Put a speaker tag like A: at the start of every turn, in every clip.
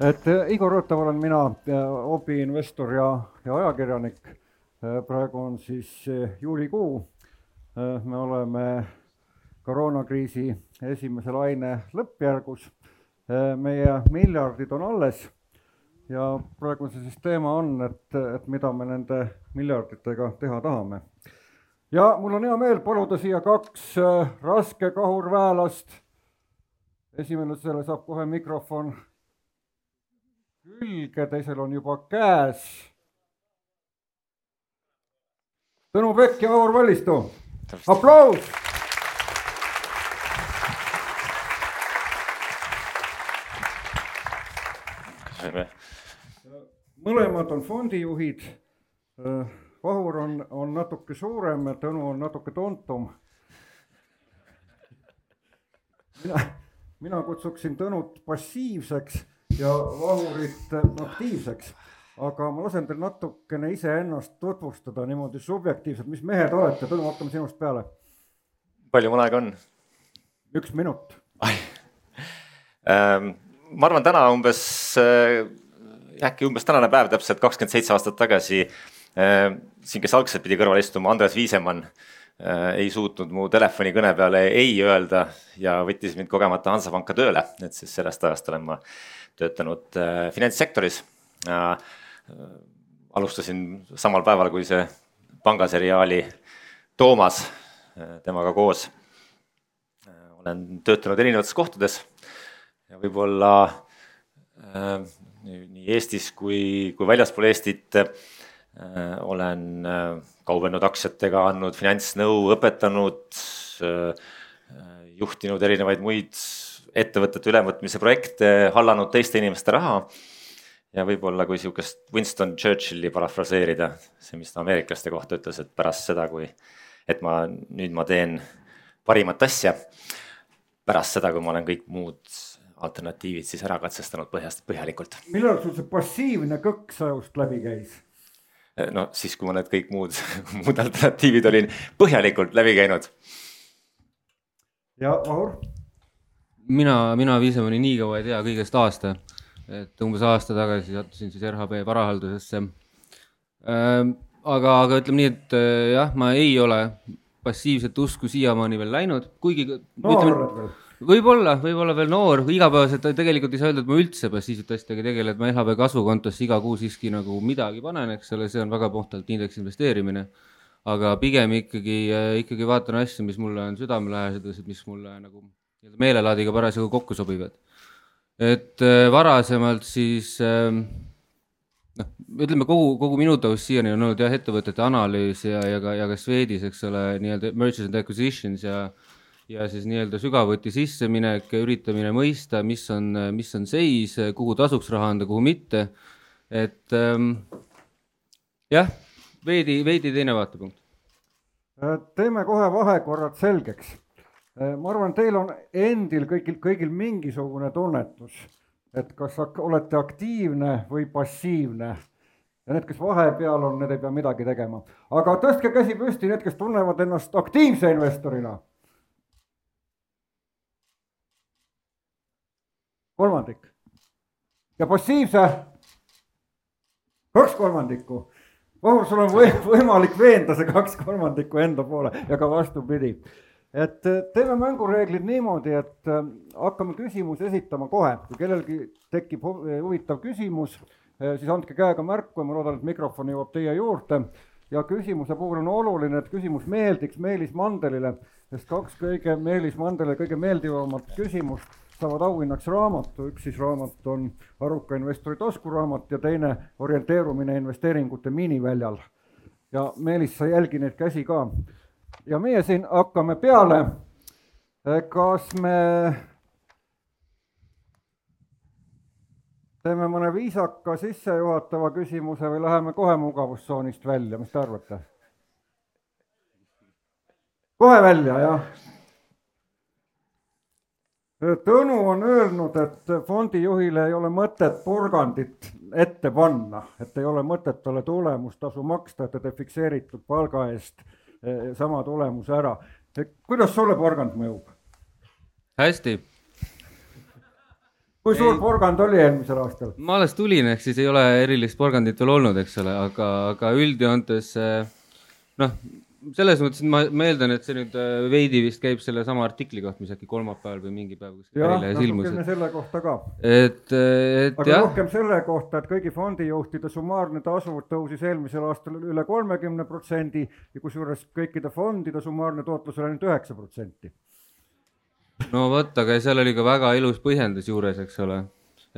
A: et äh, Igor Rõõtav olen mina, hobi investor ja, ja ajakirjanik. praegu on siis juulikuu. me oleme koroonakriisi esimese laine lõppjärgus. meie miljardid on alles ja praegu see siis teema on, et, et mida me nende miljarditega teha tahame ja mul on hea meel paluda siia kaks äh, raskekahurväelast. esimesele saab kohe mikrofon külge, teisel on juba käes. Tõnu Pekk ja Aur Vallistu, aplaus. mõlemad on fondijuhid Vahur on, on natuke suurem Tõnu on natuke tuntum. mina, mina kutsuksin Tõnut passiivseks ja Vahurit aktiivseks, aga ma lasen teil natukene iseennast tutvustada niimoodi subjektiivselt, mis mehed olete, Tõnu, hakkame sinust peale.
B: palju mul aega on?
A: üks minut.
B: Ähm, ma arvan, täna umbes äh, äkki umbes tänane päev täpselt kakskümmend seitse aastat tagasi äh, siin, kes algselt pidi kõrval istuma, Andres Viisemann äh, ei suutnud mu telefonikõne peale ei öelda ja võttis mind kogemata Hansapanka tööle, et siis sellest ajast olen ma töötanud äh, finantssektoris äh,. alustasin samal päeval, kui see pangaseriaali Toomas äh, temaga koos olen töötanud erinevates kohtades ja võib-olla nii Eestis kui, kui väljaspool Eestit olen kaubelnud aktsiatega, andnud finantsnõu, õpetanud, juhtinud erinevaid muid ettevõtete ülevõtmise projekte, hallanud teiste inimeste raha. ja võib-olla kui sihukest Winston Churchilli parafraseerida, see, mis ta ameeriklaste kohta ütles, et pärast seda, kui, et ma nüüd ma teen parimat asja. pärast seda, kui ma olen kõik muud alternatiivid siis ära katsestanud põhjast, põhjalikult.
A: millal sul see passiivne kõks ajust läbi käis?
B: no siis, kui ma need kõik muud, muud alternatiivid olin põhjalikult läbi käinud.
A: ja Vahur?
C: Mina, mina Viisemanni nii kaua ei tea, kõigest aasta. et umbes aasta tagasi sattusin siis RHB varahaldusesse ähm,. aga, aga ütleme nii, et äh, jah, ma ei ole passiivset usku siiamaani veel läinud, kuigi
A: no,.
C: Võib-olla, võib-olla veel noor, igapäevaselt tegelikult ei saa öelda, et ma üldse passiivsete asjadega tegelen, et ma LHV kasvukontosse iga kuu siiski nagu midagi panen, eks ole, see on väga puhtalt indeks investeerimine. aga pigem ikkagi, ikkagi vaatan asju, mis mulle on südamelähedased, mis mulle nagu nii-öelda meelelaadiga parasjagu kokku sobivad. et äh, varasemalt siis äh, noh, ütleme kogu, kogu minu taust siiani on olnud jah, ettevõtete analüüs ja, ja ka, ja ka Swedis, eks ole, nii-öelda mergers and acquisitions ja ja siis nii-öelda sügavuti sisseminek, üritamine mõista, mis on, mis on seis, kuhu tasuks raha anda, kuhu mitte. et ähm, jah, veidi, veidi teine vaatepunkt.
A: Teeme kohe vahekorrad selgeks. Äh, ma arvan, teil on endil kõigil, kõigil mingisugune tunnetus, et kas olete aktiivne või passiivne ja need, kes vahepeal on, need ei pea midagi tegema. aga tõstke käsi püsti, need, kes tunnevad ennast aktiivse investorina kolmandik. ja passiivse kaks kolmandikku. Vahur, sul on või, võimalik veenda see kaks kolmandikku enda poole ja ka vastupidi. Et äh, teeme mängureeglid niimoodi, et äh, hakkame küsimusi esitama kohe, kui kellelgi tekib huvitav küsimus, siis andke käega märku ja ma loodan, et mikrofon jõuab teie juurde. ja küsimuse puhul on oluline, et küsimus meeldiks Meelis Mandelile, sest kaks kõige Meelis Mandelile kõige meeldivamat küsimust saavad auhinnaks raamatu, üks siis raamat on Aruka investori taskuraamat ja teine Orienteerumine investeeringute miiniväljal. ja Meelis, sa jälgi neid käsi ka. Ja meie siin hakkame peale. kas me teeme mõne viisaka sissejuhatava küsimuse või läheme kohe mugavustsoonist välja, mis te arvate? kohe välja, jah Tõnu on öelnud, et fondijuhile ei ole mõtet porgandit ette panna, et ei ole mõtet talle tulemustasu maksta, et ta teeb fikseeritud palga eest eh, sama tulemuse ära. kuidas sulle porgand mõjub?
C: hästi.
A: kui suur porgand oli eelmisel aastal?
C: ma alles tulin, ehk siis ei ole erilist porgandit veel olnud, eks ole, aga, aga üldjoontes noh, selles mõttes ma, ma eeldan, et see nüüd äh, veidi vist käib sellesama artikli kohta, mis äkki kolmapäeval või mingi päev kuskil
A: ärilehes ilmus. selle kohta ka.
C: et, et
A: aga jah. rohkem selle kohta, et kõigi fondijuhtide summaarne tasu tõusis eelmisel aastal üle kolmekümne protsendi ja kusjuures kõikide fondide summaarne tootlus oli ainult üheksa protsenti.
C: no vot, aga seal oli ka väga ilus põhjendus juures, eks ole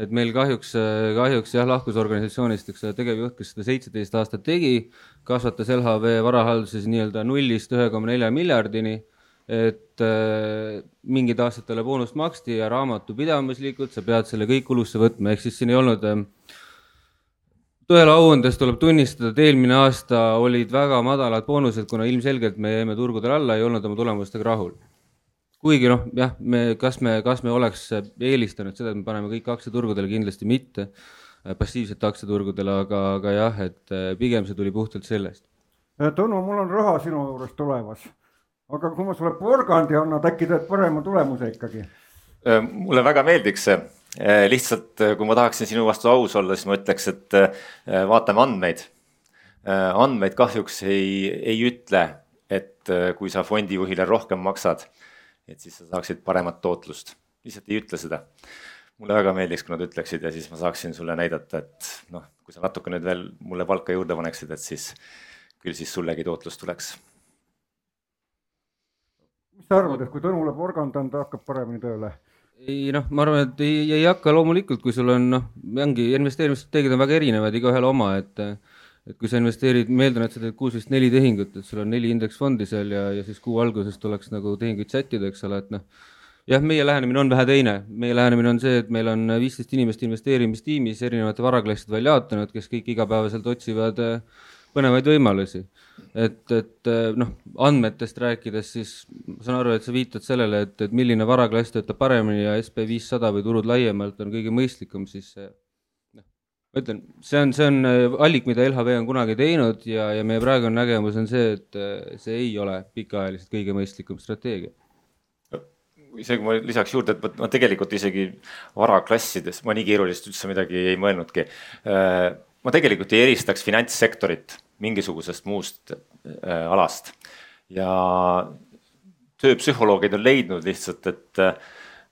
C: et meil kahjuks, kahjuks jah, lahkus organisatsioonist üks tegevjuht, kes seda seitseteist aastat tegi, kasvatas LHV varahalduses nii-öelda nullist ühe koma nelja miljardini, et äh, mingid aastad talle boonust maksti ja raamatupidamislikult sa pead selle kõik kulusse võtma, ehk siis siin ei olnud äh, tõele au andes tuleb tunnistada, et eelmine aasta olid väga madalad boonused, kuna ilmselgelt me jäime turgudel alla, ei olnud oma tulemustega rahul kuigi noh, jah, me, kas me, kas me oleks eelistanud seda, et me paneme kõik aktsiaturgudele, kindlasti mitte, äh, passiivsete aktsiaturgudele, aga, aga jah, et äh, pigem see tuli puhtalt sellest.
A: Äh, Tõnu, mul on raha sinu juures tulemas, aga kui ma sulle porgandi annan, äkki teed parema tulemuse ikkagi?
B: mulle väga meeldiks see, lihtsalt kui ma tahaksin sinu vastu aus olla, siis ma ütleks, et vaatame andmeid. andmeid kahjuks ei, ei ütle, et kui sa fondijuhile rohkem maksad et siis sa saaksid paremat tootlust, lihtsalt ei ütle seda. mulle väga meeldiks, kui nad ütleksid ja siis ma saaksin sulle näidata, et noh, kui sa natuke nüüd veel mulle palka juurde paneksid, et siis küll siis sullegi tootlus tuleks.
A: mis sa arvad, et kui Tõnule porgand anda, hakkab paremini tööle?
C: ei noh, ma arvan, et ei, ei hakka loomulikult, kui sul on noh, ongi investeerimisstrateegiad on väga erinevad, igaühel oma, et et kui sa investeerid, ma eeldan, et sa teed kuus vist neli tehingut, et sul on neli indeksfondi seal ja, ja siis kuu alguses tuleks nagu tehinguid sättida, eks ole, et noh, jah, meie lähenemine on vähe teine, meie lähenemine on see, et meil on viisteist inimest investeerimistiimis erinevate varaklasside välja jaotanud, kes kõik igapäevaselt otsivad äh, põnevaid võimalusi. et, et äh, noh, andmetest rääkides, siis ma saan aru, et sa viitad sellele, et, et milline varaklass töötab paremini ja SB viissada või turud laiemalt on kõige mõistlikum, siis ma ütlen, see on, see on äh, allik, mida LHV on kunagi teinud ja, ja meie praegune nägemus on see, et äh, see ei ole pikaajaliselt kõige mõistlikum strateegia.
B: isegi ma lisaks juurde, et ma tegelikult isegi varaklassides, ma nii keerulist üldse midagi ei mõelnudki. Äh, ma tegelikult ei eristaks finantssektorit mingisugusest muust alast ja tööpsühholoogid on leidnud lihtsalt, et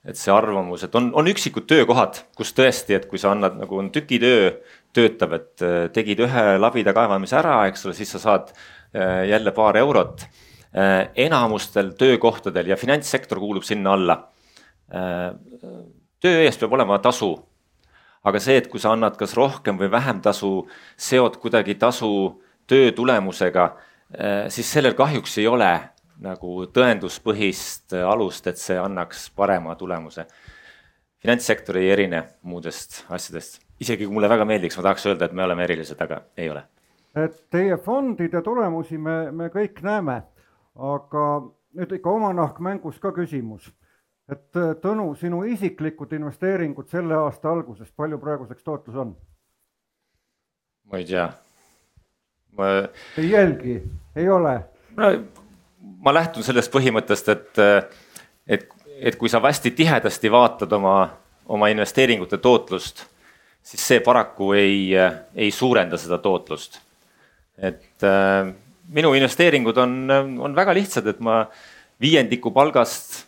B: et see arvamus, et on, on üksikud töökohad, kus tõesti, et kui sa annad nagu on tükitöö, töötab, et äh, tegid ühe labida kaevamise ära, eks ole, siis sa saad äh, jälle paar eurot. Äh, enamustel töökohtadel ja finantssektor kuulub sinna alla. töö eest peab olema tasu. aga see, et kui sa annad kas rohkem või vähem tasu, seod kuidagi tasu töö tulemusega, siis sellel kahjuks ei ole nagu tõenduspõhist alust, et see annaks parema tulemuse. finantssektor ei erine muudest asjadest, isegi kui mulle väga meeldiks, ma tahaks öelda, et me oleme erilised, aga ei ole.
A: et teie fondide tulemusi me, me kõik näeme, aga nüüd ikka oma nahk mängus ka küsimus. et Tõnu, sinu isiklikud investeeringud selle aasta alguses, palju praeguseks tootlus on?
B: ma ei tea
A: ma.... ei jälgi, ei ole?
B: no ma lähtun sellest põhimõttest, et, et, et kui sa hästi tihedasti vaatad oma, oma investeeringute tootlust, siis see paraku ei, ei suurenda seda tootlust. et äh, minu investeeringud on, on väga lihtsad, et ma viiendiku palgast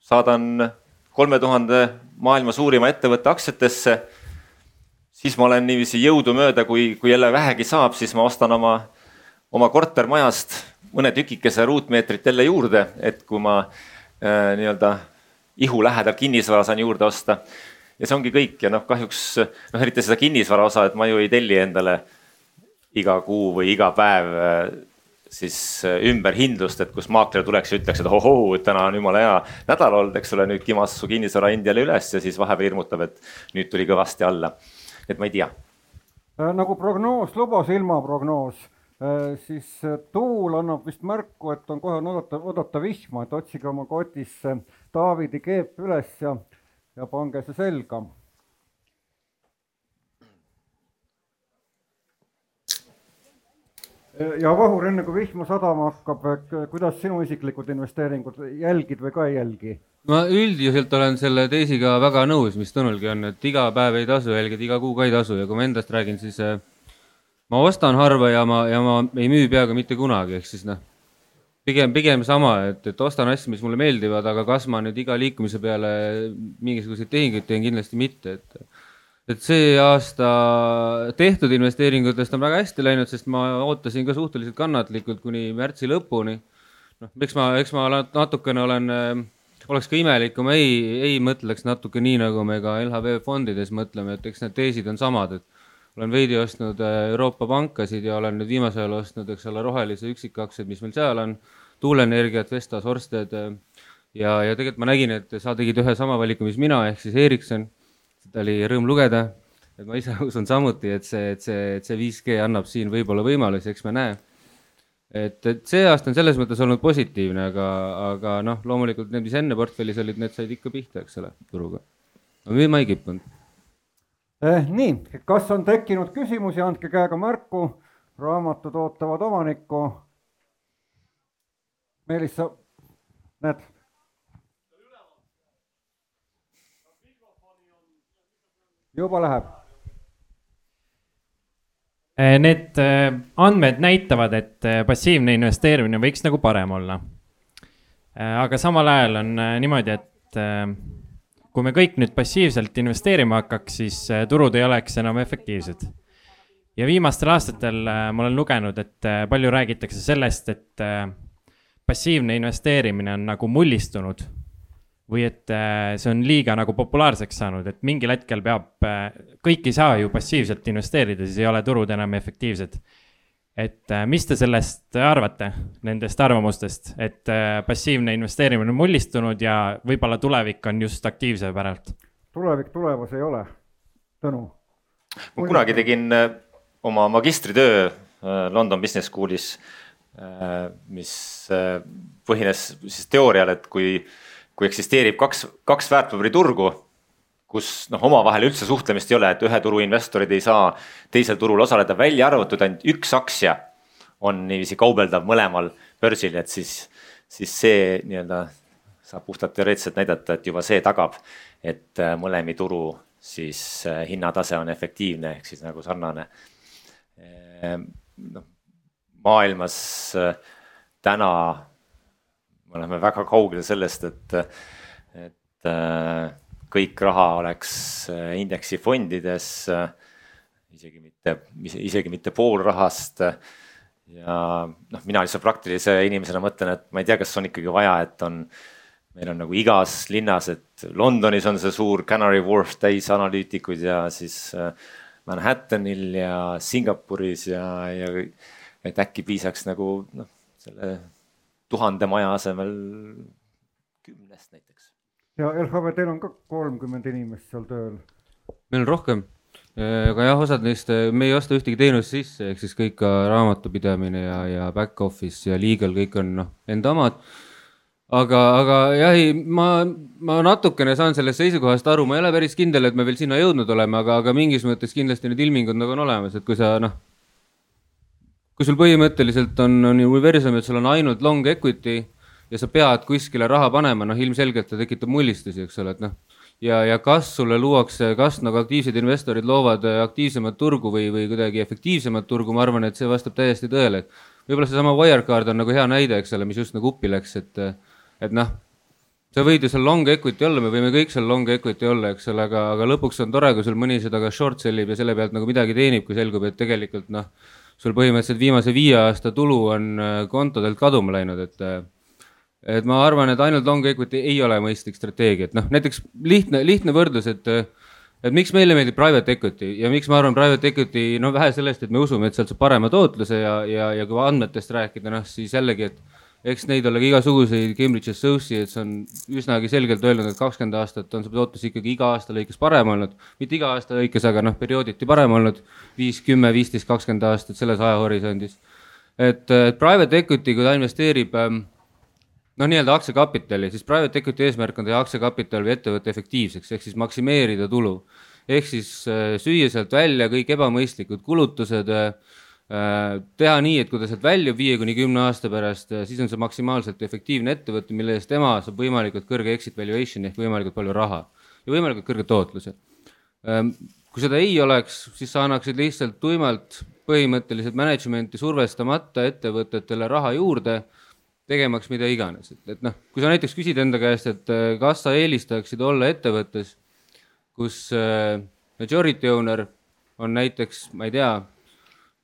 B: saadan kolme tuhande maailma suurima ettevõtte aktsiatesse. siis ma olen niiviisi jõudumööda, kui, kui jälle vähegi saab, siis ma ostan oma, oma kortermajast mõne tükikese ruutmeetrit jälle juurde, et kui ma äh, nii-öelda ihu lähedal kinnisvara saan juurde osta. ja see ongi kõik ja noh, kahjuks noh, eriti seda kinnisvara osa, et ma ju ei telli endale iga kuu või iga päev äh, siis äh, ümberhindlust, et kus maakler tuleks ja ütleks, et ohoo, et täna on jumala hea nädal olnud, eks ole, nüüd kimas su kinnisvara hind jälle üles ja siis vahepeal hirmutab, et nüüd tuli kõvasti alla. et ma ei tea.
A: nagu prognoos lubas, ilmaprognoos Äh, siis äh, tuul annab vist märku, et on kohe on oodata, oodata vihma, et otsige oma kotisse Taavidi keep üles ja, ja pange see selga. ja Vahur, enne kui vihma sadama hakkab, kuidas sinu isiklikud investeeringud jälgid või ka ei jälgi?
C: ma üldiselt olen selle teesiga väga nõus, mis Tõnulgi on, et iga päev ei tasu jälgida, iga kuu ka ei tasu ja kui ma endast räägin, siis äh, ma ostan harva ja ma, ja ma ei müü peaaegu mitte kunagi, ehk siis noh, pigem, pigem sama, et, et ostan asju, mis mulle meeldivad, aga kas ma nüüd iga liikumise peale mingisuguseid tehinguid teen, kindlasti mitte, et et see aasta tehtud investeeringutest on väga hästi läinud, sest ma ootasin ka suhteliselt kannatlikult kuni märtsi lõpuni. noh, eks ma, eks ma natukene olen oleks ka imelik, kui ma ei, ei mõtleks natuke nii, nagu me ka LHV fondides mõtleme, et eks need teesid on samad, et olen veidi ostnud äh, Euroopa pankasid ja olen nüüd viimasel ajal ostnud, eks ole, rohelise üksikaktsiaid, mis meil seal on, tuuleenergiat, Vestas, Orsted äh, ja, ja tegelikult ma nägin, et sa tegid ühe sama valiku, mis mina, ehk siis Ericsson. seda oli rõõm lugeda, et ma ise usun samuti, et see, et see, et see 5G annab siin võib-olla võimalusi, eks me näe et, et see aasta on selles mõttes olnud positiivne, aga, aga noh, loomulikult need, mis enne portfellis olid, need said ikka pihta, eks ole, turuga. no müüma ei kippunud.
A: Nii, kas on tekkinud küsimusi, andke käega märku, raamatud ootavad omanikku. Meelis, sa näed? juba läheb
D: Eh, need eh, andmed näitavad, et eh, passiivne investeerimine võiks nagu parem olla. aga samal ajal on niimoodi, et kui me kõik nüüd passiivselt investeerima hakkaks, siis turud ei oleks enam efektiivsed. ja viimastel aastatel ma olen lugenud, et palju räägitakse sellest, et passiivne investeerimine on nagu mullistunud või et äh, see on liiga nagu populaarseks saanud, et mingil hetkel peab, äh, kõik ei saa ju passiivselt investeerida, siis ei ole turud enam efektiivsed. Et äh, mis te sellest arvate, nendest arvamustest, et passiivne investeerimine on mullistunud ja võib-olla tulevik on just aktiivse päralt?
A: tulevik tulevas ei ole, Tõnu.
B: ma kunagi tegin oma magistritöö London Business Schoolis, mis põhines siis teoorial, et kui kui eksisteerib kaks, kaks väärtpaberiturgu, kus noh, omavahel üldse suhtlemist ei ole, et ühe turu investorid ei saa teisel turul osaleda, välja arvatud ainult üks aktsia on niiviisi kaubeldav mõlemal börsil, et siis, siis see nii-öelda saab puhtalt teoreetiliselt näidata, et juba see tagab, et äh, mõlemi turu siis äh, hinnatase on efektiivne ehk siis nagu sarnane. Ehm, noh, maailmas äh, täna me oleme väga kaugel sellest, et, et kõik raha oleks äh, indeksifondides, äh, isegi mitte, isegi mitte pool rahast. ja noh, mina lihtsalt praktilise inimesena mõtlen, et ma ei tea, kas on ikkagi vaja, et on, meil on nagu igas linnas, et Londonis on see suur Canary Wharf täis analüütikuid ja siis Manhattanil ja Singapuris ja, ja et äkki piisaks nagu noh, selle tuhande maja asemel kümnest näiteks.
A: Ja LHV, teil on ka kolmkümmend inimest seal tööl?
C: meil on rohkem, aga jah, osad neist, me ei osta ühtegi teenust sisse, ehk siis kõik raamatupidamine ja, ja back office ja legal, kõik on noh, enda omad. Aga, aga jah, ei, ma, ma natukene saan sellest seisukohast aru, ma ei ole päris kindel, et me veel sinna jõudnud oleme, aga, aga mingis mõttes kindlasti need ilmingud nagu on olemas, et kui sa noh, kui sul põhimõtteliselt on, on universum, et sul on ainult long equity ja sa pead kuskile raha panema, noh, ilmselgelt ta tekitab mullistusi, eks ole, et noh. ja, ja kas sulle luuakse, kas nagu aktiivsed investorid loovad aktiivsemat turgu või, või kuidagi efektiivsemat turgu, ma arvan, et see vastab täiesti tõele. võib-olla seesama Wirecard on nagu hea näide, eks ole, mis just nagu uppi läks, et, et noh sa võid ju seal long equity olla, me võime kõik seal long equity olla, eks ole, aga, aga lõpuks on tore, kui sul mõni seda ka short sell ib ja selle pealt nagu midagi teenib, kui selgub, et tegelikult noh sul põhimõtteliselt viimase viie aasta tulu on äh, kontodelt kaduma läinud, et äh, et ma arvan, et ainult long equity ei ole mõistlik strateegia, et noh, näiteks lihtne, lihtne võrdlus, et et miks meile meeldib private equity ja miks ma arvan, private equity, no vähe sellest, et me usume, et sealt saab parema tootluse ja, ja, ja kui andmetest rääkida, noh siis jällegi, et eks neid ole ka igasuguseid, Cambridge Associates on üsnagi selgelt öelnud, et kakskümmend aastat on see tootlus ikkagi iga aasta lõikes parem olnud. mitte iga aasta lõikes, aga noh, periooditi parem olnud, viis, kümme, viisteist, kakskümmend aastat selles ajahorisondis. et private equity, kui ta investeerib ähm, noh, nii-öelda aktsiakapitali, siis private equity eesmärk on teha aktsiakapital või ettevõte efektiivseks, ehk siis maksimeerida tulu. ehk siis äh, süüa sealt välja kõik ebamõistlikud kulutused äh, teha nii, et kui ta sealt väljub viie kuni kümne aasta pärast, siis on see maksimaalselt efektiivne ettevõte, mille eest tema saab võimalikult kõrge exit valuation ehk võimalikult palju raha ja võimalikult kõrge tootluse. kui seda ei oleks, siis sa annaksid lihtsalt tuimalt põhimõtteliselt management'i survestamata ettevõtetele raha juurde, tegemaks mida iganes, et, et noh, kui sa näiteks küsid enda käest, et äh, kas sa eelistaksid olla ettevõttes, kus äh, majority owner on näiteks, ma ei tea,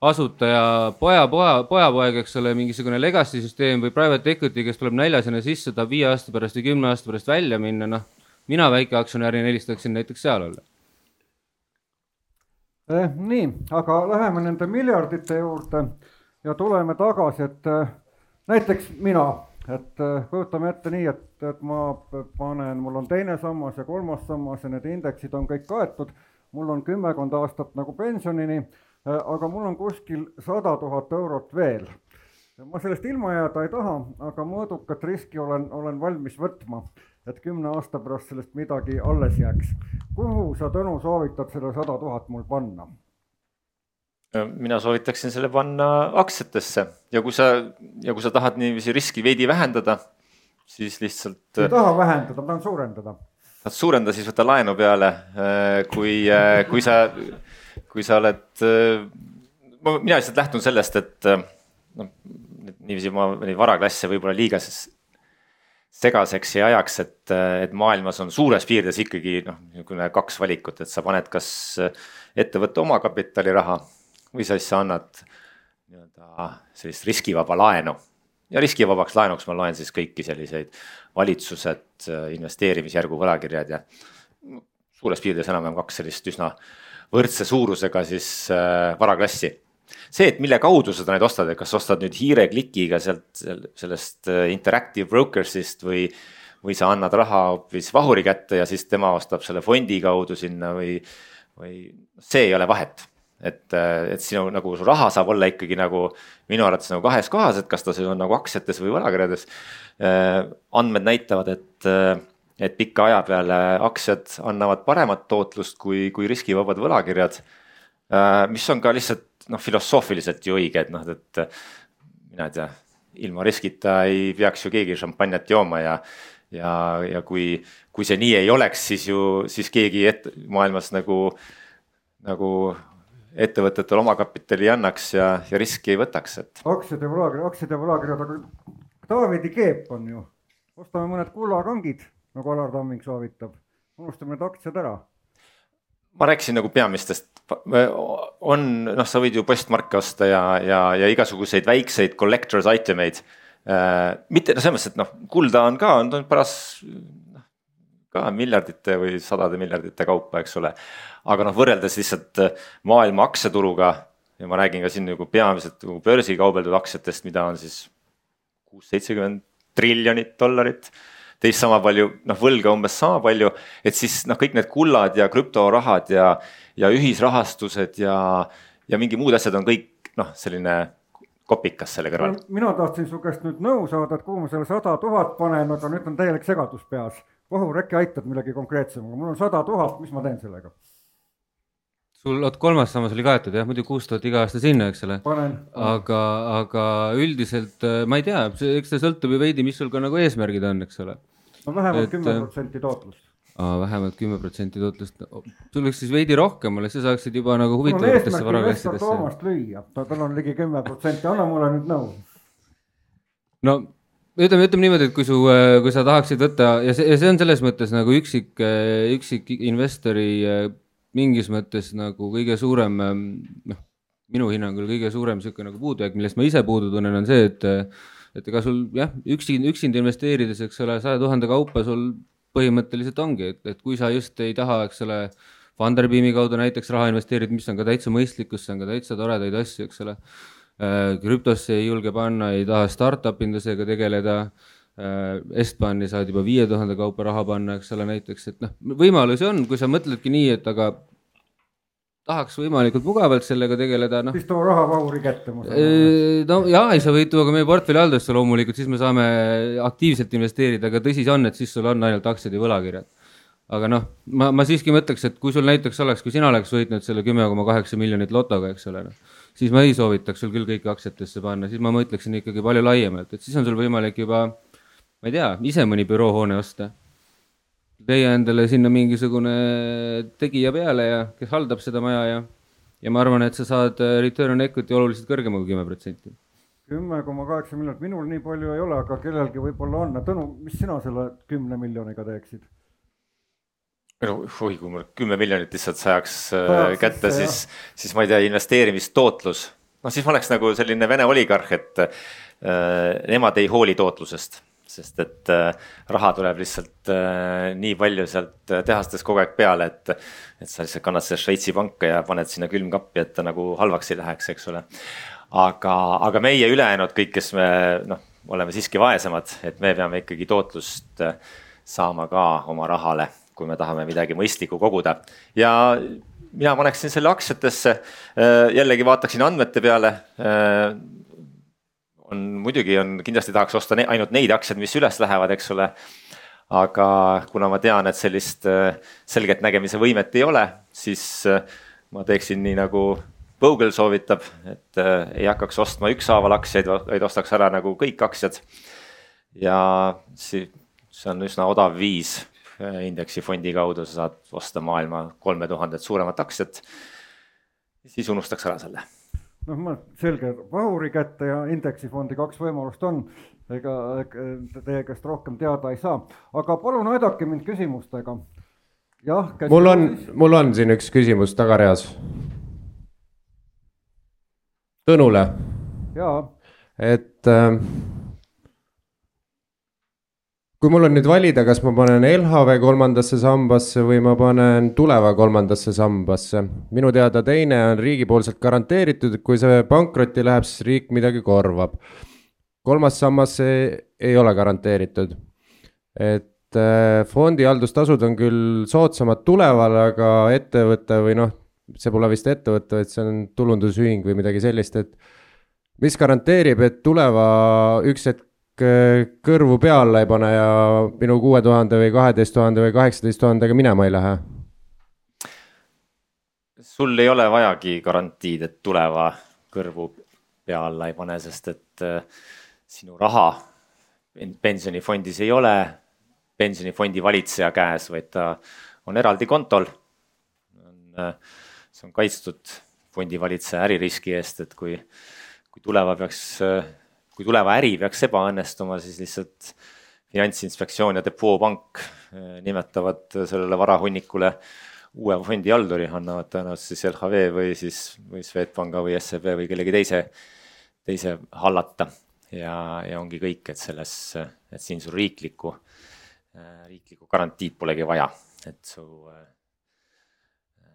C: asutaja poja, poja, pojapoeg, eks ole, mingisugune legacy süsteem või private equity, kes tuleb näljasena sisse, tahab viie aasta pärast või kümne aasta pärast välja minna, noh, mina väikeaktsionärina eelistaksin näiteks seal olla
A: eh,. nii, aga läheme nende miljardite juurde ja tuleme tagasi, et eh, näiteks mina, et eh, kujutame ette nii, et, et ma panen, mul on teine sammas ja kolmas sammas ja need indeksid on kõik kaetud, mul on kümmekond aastat nagu pensionini, eh, aga mul on kuskil sada tuhat eurot veel. ma sellest ilma jääda ei taha, aga mõõdukat riski olen, olen valmis võtma et kümne aasta pärast sellest midagi alles jääks. kuhu sa, Tõnu, soovitad selle sada tuhat mul panna?
B: Mina soovitaksin selle panna aktsiatesse ja kui sa, ja kui sa tahad niiviisi riski veidi vähendada, siis lihtsalt.
A: ei taha vähendada, ma tahan suurendada.
B: tahad suurendada, siis võta laenu peale, kui, kui sa, kui sa oled, mina lihtsalt lähtun sellest, et noh, niiviisi ma neid varaklasse võib-olla liiga segaseks ei ajaks, et, et maailmas on suures piirides ikkagi noh, niisugune kaks valikut, et sa paned kas ettevõtte omakapitali raha sa siis annad nii-öelda sellist riskivaba laenu. ja riskivabaks laenuks ma loen siis kõiki selliseid valitsused, investeerimisjärgu võlakirjad ja suures piirides enam-vähem kaks sellist üsna võrdse suurusega siis äh, varaklassi see, et mille kaudu sa neid ostad, et kas ostad nüüd hiireklikiga sealt sellest äh, Interactive Brokers'ist või, või sa annad raha hoopis vahuri kätte ja siis tema ostab selle fondi kaudu sinna või, või see ei ole vahet. Et, äh, et sinu nagu su raha saab olla ikkagi nagu minu arvates nagu kahes kohas, et kas ta siis on nagu aktsiates või võlakirjades. Äh, andmed näitavad, et et pika aja peale aktsiad annavad paremat tootlust kui, kui riskivabad võlakirjad. mis on ka lihtsalt noh, filosoofiliselt ju õige, et noh, et mina ei tea, ilma riskita ei peaks ju keegi šampanjat jooma ja ja, ja kui, kui see nii ei oleks, siis ju, siis keegi et, maailmas nagu, nagu ettevõtetele omakapitali ei annaks ja, ja riski ei võtaks, et.
A: aktsiad ja võlakirjad, aktsiad ja võlakirjad, aga Taavidi keep on ju, ostame mõned kullakangid, nagu Alar Tamming soovitab, unustame need aktsiad ära
B: ma rääkisin nagu peamistest, on noh, sa võid ju postmarke osta ja, ja, ja igasuguseid väikseid collector's item eid äh,. mitte noh, selles mõttes, et noh, kulda on ka, on paras ka miljardite või sadade miljardite kaupa, eks ole. aga noh, võrreldes lihtsalt maailma aktsiaturuga ja ma räägin ka siin nagu peamiselt nagu börsil kaubeldud aktsiatest, mida on siis kuus, seitsekümmend triljonit dollarit teist sama palju, noh võlga umbes sama palju, et siis noh, kõik need kullad ja krüptorahad ja, ja ühisrahastused ja, ja mingi muud asjad on kõik noh, selline kopikas selle kõrval.
A: mina tahtsin su käest nüüd nõu saada, et kuhu ma selle sada tuhat panen, aga nüüd on täielik segadus peas. Vahur, äkki aitad millegi konkreetsemaga, mul on sada tuhat, mis ma teen sellega?
C: sul, oot kolmas sammas oli kaetud jah, muidu kuus tuhat iga aasta sinna, eks ole. aga, aga üldiselt äh, ma ei tea, eks see sõltub ju veidi, mis sul ka nagu eesmärgid on, eks ole.
A: no vähemalt kümme äh, protsenti tootlust.
C: Vähemalt kümme protsenti tootlust, sul oleks siis veidi rohkem olla, sa saaksid juba nagu huvitavatesse varaklassidesse.
A: Toomast lüüa, tal on ligi kümme protsenti, anna mulle nüüd nõu.
C: no ütleme, ütleme niimoodi, et kui su, äh, kui sa tahaksid võtta ja see, ja see on selles mõttes nagu üksik, üksik investori mingis mõttes nagu kõige suurem noh, minu hinnangul kõige suurem niisugune nagu puudujääk, millest ma ise puudu tunnen, on see, et et ega sul jah, üksi, üksinda investeerides, eks ole, saja tuhande kaupa sul põhimõtteliselt ongi, et, et kui sa just ei taha, eks ole, Funderbeami kaudu näiteks raha investeerida, mis on ka täitsa mõistlik, kus on ka täitsa toredaid asju, eks ole, äh, krüptosse ei julge panna, ei taha startup indusega tegeleda äh, Estbani saad juba viie tuhande kaupa raha panna, eks ole, näiteks, et noh, võimalusi on, kui sa mõtledki nii, et aga tahaks võimalikult mugavalt sellega tegeleda, noh.
A: siis too raha vahuri kätte,
C: ma saan aru. no jaa, sa võid tuua ka meie portfelli haldusse loomulikult, siis me saame aktiivselt investeerida, aga tõsi see on, et siis sul on ainult aktsiad ja võlakirjad. aga noh, ma, ma siiski mõtleks, et kui sul näiteks oleks, kui sina oleks võitnud selle kümme koma kaheksa miljonit lotoga, eks ole, noh siis ma ei soovitaks sul küll kõiki aktsiatesse panna, siis ma mõtleksin ikkagi palju laiemalt, et siis on sul võimalik juba, ma ei tea, ise mõni büroohoone osta. leia endale sinna mingisugune tegija peale ja kes haldab seda maja ja, ja ma arvan, et sa saad äh, return on equity oluliselt kõrgema kui kümme protsenti
A: kümme koma kaheksa miljonit, minul nii palju ei ole, aga kellelgi võib-olla on. Tõnu, mis sina selle kümne miljoniga teeksid?
B: No oi, kui mul kümme miljonit lihtsalt sajaks äh, kätte, siis, siis ma ei tea, investeerimistootlus. noh, siis ma oleks nagu selline Vene oligarh, et äh, nemad ei hooli tootlusest sest et äh, raha tuleb lihtsalt äh, nii palju sealt äh, tehastes kogu aeg peale, et. et sa lihtsalt kannad seda Šveitsi panka ja paned sinna külmkappi, et ta nagu halvaks ei läheks, eks ole. aga, aga meie ülejäänud kõik, kes me noh, oleme siiski vaesemad, et me peame ikkagi tootlust saama ka oma rahale kui me tahame midagi mõistlikku koguda ja mina paneksin selle aktsiatesse, äh, jällegi vaataksin andmete peale. Äh, on muidugi on, kindlasti tahaks osta ne, ainult neid aktsiaid, mis üles lähevad, eks ole. aga kuna ma tean, et sellist äh, selget nägemise võimet ei ole, siis ma teeksin nii nagu Vogel soovitab, et ei hakkaks ostma ükshaaval aktsiaid, vaid ostaks ära nagu kõik aktsiad. ja see on üsna odav viis Äh, indeksifondi kaudu sa saad osta maailma kolme tuhandet suuremat aktsiat. siis unustaks ära selle.
A: noh, ma selge, vahuri kätte ja indeksifondi kaks võimalust on. ega teie käest rohkem teada ei saa, aga palun aidake mind küsimustega. jah.
E: mul on, mul on siin üks küsimus tagareas. Tõnule.
A: jaa.
E: et äh, kui mul on nüüd valida, kas ma panen LHV kolmandasse sambasse või ma panen Tuleva kolmandasse sambasse. minu teada teine on riigipoolselt garanteeritud, et kui see pankrotti läheb, siis riik midagi korvab. kolmas sammas ei ole garanteeritud. et äh, fondihaldustasud on küll soodsamad Tulevale, aga ettevõte või noh, see pole vist ettevõte, vaid see on tulundusühing või midagi sellist, et mis garanteerib, et Tuleva üks hetk kõrvu pea alla ei pane ja minu kuue tuhande või kaheteist tuhande või kaheksateist tuhandega minema ei lähe?
B: sul ei ole vajagi garantiid, et tuleva kõrvu pea alla ei pane, sest et äh, sinu raha pensionifondis ei ole pensionifondi valitseja käes, vaid ta on eraldi kontol. Äh, see on kaitstud fondivalitseja äririski eest, et kui, kui tuleva peaks äh, kui tuleva äri peaks ebaõnnestuma, siis lihtsalt finantsinspektsioon ja depoopank eh, nimetavad sellele varahunnikule uue fondihalduri, annavad tõenäoliselt siis LHV või siis või Swedbanka või SEB või kellegi teise, teise hallata. ja, ja ongi kõik, et selles, et siin sul riiklikku, eh, riiklikku garantiid polegi vaja, et su, eh,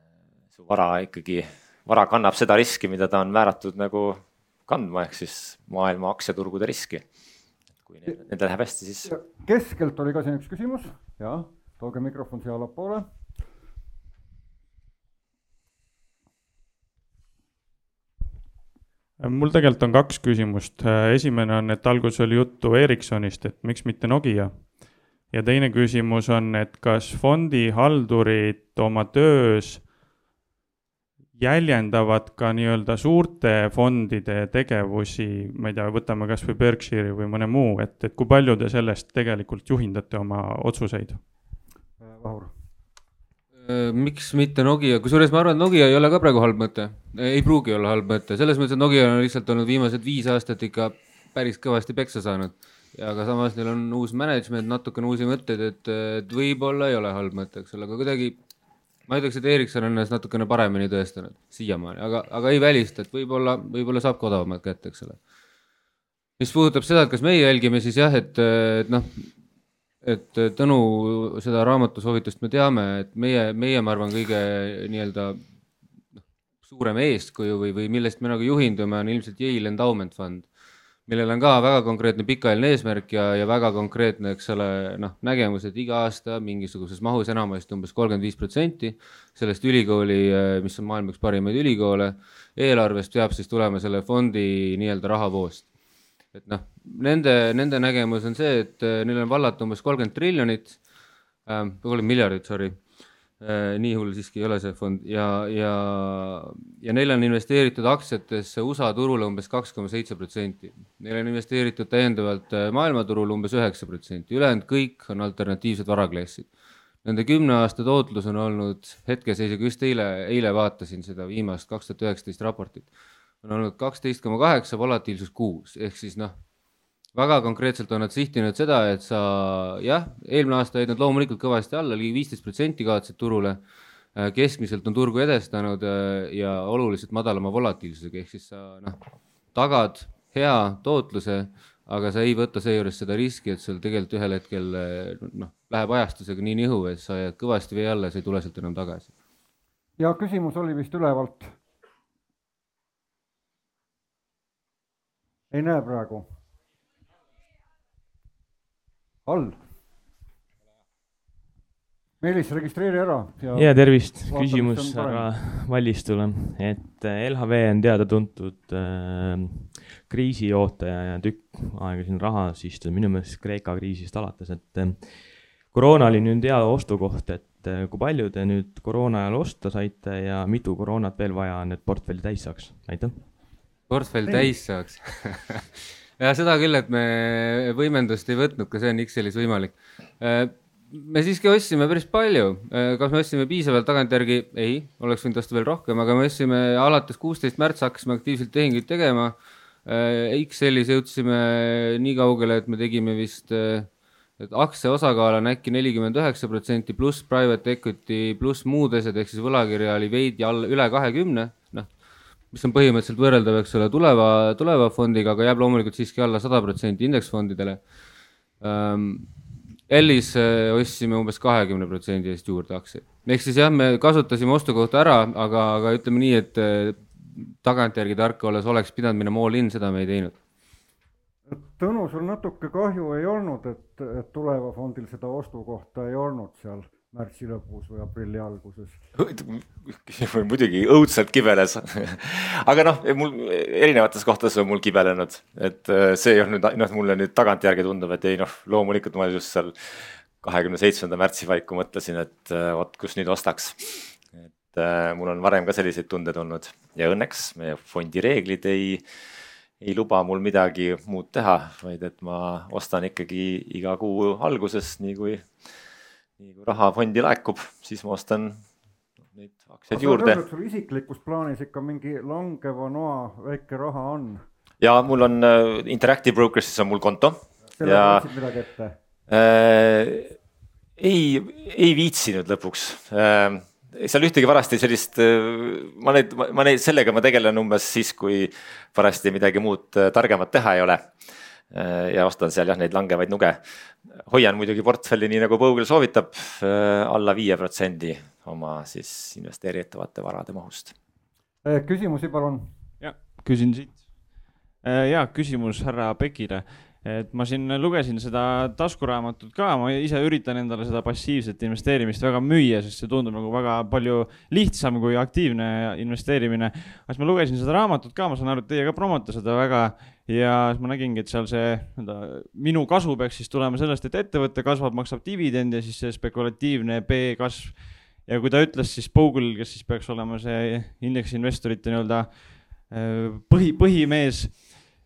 B: su vara ikkagi, vara kannab seda riski, mida ta on määratud nagu kandma, ehk siis maailma aktsiaturgude riski. kui nendel läheb hästi, siis.
A: keskelt oli ka siin üks küsimus, jah, tooge mikrofon siia allapoole.
F: mul tegelikult on kaks küsimust, esimene on, et alguses oli juttu Ericssonist, et miks mitte Nokia. ja teine küsimus on, et kas fondihaldurid oma töös jäljendavad ka nii-öelda suurte fondide tegevusi, ma ei tea, võtame kasvõi Berkshire'i või mõne muu, et, et kui palju te sellest tegelikult juhindate oma otsuseid?
A: Vahur.
C: Äh, miks mitte Nokia, kusjuures ma arvan, et Nokia ei ole ka praegu halb mõte, ei pruugi olla halb mõte, selles mõttes, et Nokia on lihtsalt olnud viimased viis aastat ikka päris kõvasti peksa saanud. ja aga samas neil on uus management, natukene uusi mõtteid, et, et võib-olla ei ole halb mõte, eks ole, aga kuidagi ma ütleks, et Erikson on ennast natukene paremini tõestanud siiamaani, aga, aga ei välista, et võib-olla, võib-olla saab ka odavamat kätte, eks ole. mis puudutab seda, et kas meie jälgime, siis jah, et, et noh, et Tõnu seda raamatusoovitust me teame, et meie, meie, ma arvan, kõige nii-öelda noh, suurem eeskuju või, või millest me nagu juhindume, on ilmselt Yale Endowment Fund millel on ka väga konkreetne pikaajaline eesmärk ja, ja väga konkreetne, eks ole, noh, nägemus, et iga aasta mingisuguses mahus enamasti umbes kolmkümmend viis protsenti sellest ülikooli, mis on maailma üks parimaid ülikoole, eelarvest peab siis tulema selle fondi nii-öelda rahavoost. et noh, nende, nende nägemus on see, et neil on vallata umbes kolmkümmend triljonit äh,, kolmkümmend miljardit, sorry nii hull siiski ei ole see fond ja, ja, ja neil on investeeritud aktsiatesse USA turule umbes kaks koma seitse protsenti. Neil on investeeritud täiendavalt äh, maailmaturul umbes üheksa protsenti, ülejäänud kõik on alternatiivsed varaklassid. Nende kümne aasta tootlus on olnud hetkeseisuga, just eile, eile vaatasin seda viimast kaks tuhat üheksateist raportit, on olnud kaksteist koma kaheksa, volatiilsus kuus, ehk siis noh väga konkreetselt on nad sihtinud seda, et sa jah, eelmine aasta jäid nad loomulikult kõvasti alla, ligi viisteist protsenti kaotasid turule. Äh, keskmiselt on turgu edestanud äh, ja oluliselt madalama volatiilsusega, ehk siis sa noh, tagad hea tootluse, aga sa ei võta seejuures seda riski, et sul tegelikult ühel hetkel äh, noh, läheb ajastusega nii nihu, et sa jääd kõvasti vee alla ja sa ei tule sealt enam tagasi.
A: ja küsimus oli vist ülevalt. ei näe praegu all. Meelis, registreeri ära.
G: ja tervist, küsimus härra Vallistule, et äh, LHV on teada-tuntud äh, kriisiootaja ja tükk aega siin rahas istunud, minu meelest Kreeka kriisist alates, et äh, koroona oli nüüd hea ostukoht, et äh, kui palju te nüüd koroona ajal osta saite ja mitu koroonat veel vaja on, et portfelli täis saaks, aitäh.
C: portfell täis saaks ja seda küll, et me võimendust ei võtnud, ka see on Excelis võimalik. Äh, me siiski ostsime päris palju, äh, kas me ostsime piisavalt tagantjärgi, ei, oleks võinud osta veel rohkem, aga me ostsime alates kuusteist märts hakkasime aktiivselt tehinguid tegema. Äh, Excelis jõudsime nii kaugele, et me tegime vist, et aktsia osakaal on äkki nelikümmend üheksa protsenti pluss private equity pluss muud asjad, ehk siis võlakirja oli veidi all, üle kahekümne mis on põhimõtteliselt võrreldav, eks ole, tuleva, tuleva fondiga, aga jääb loomulikult siiski alla sada protsenti indeksfondidele ähm,. Ellis ostsime umbes kahekümne protsendi eest juurde aktsiaid, ehk siis jah, me kasutasime ostukohta ära, aga, aga ütleme nii, et äh, tagantjärgi tark olles oleks pidanud minema all in, seda me ei teinud.
A: Tõnu, sul natuke kahju ei olnud, et, et tuleva fondil seda ostukohta ei olnud seal märtsi lõpus või aprilli alguses.
B: muidugi õudselt kibeles aga noh, mul erinevates kohtades on mul kibelenud, et äh, see ei olnud noh, mulle nüüd tagantjärgi tundub, et ei noh, loomulikult ma just seal kahekümne seitsmenda märtsi paiku mõtlesin, et äh, vot kus nüüd ostaks. et äh, mul on varem ka selliseid tundeid olnud ja õnneks meie fondi reeglid ei, ei luba mul midagi muud teha, vaid et ma ostan ikkagi iga kuu alguses, nii kui nii kui raha fondi laekub, siis ma ostan neid aktsiaid juurde.
A: sul isiklikus plaanis ikka mingi langeva noa väike raha on?
B: ja mul on äh, Interactive Brokers'is on mul konto.
A: selle ja... võtsid midagi ette
B: äh,? ei, ei viitsinud lõpuks äh, seal ühtegi varasti sellist, äh, ma neid, ma neid, sellega ma tegelen umbes siis, kui varasti midagi muud äh, targemat teha ei ole ja ostan seal jah, neid langevaid nuge. hoian muidugi portfelli, nii nagu Põugel soovitab, äh, alla viie protsendi oma siis investeeritavate varade mahust.
A: Äh, küsimusi palun.
G: ja küsin siit. ja küsimus härra Pekile et ma siin lugesin seda taskuraamatut ka, ma ise üritan endale seda passiivset investeerimist väga müüa, sest see tundub nagu väga palju lihtsam kui aktiivne investeerimine. siis ma lugesin seda raamatut ka, ma saan aru, et teie ka promote seda väga ja siis ma nägingi, et seal see nii-öelda minu kasu peaks siis tulema sellest, et ettevõte kasvab, maksab dividende siis see spekulatiivne B-kasv. ja kui ta ütles siis Bogle, kes siis peaks olema see indeksinvestorite nii-öelda äh, põhi, põhimees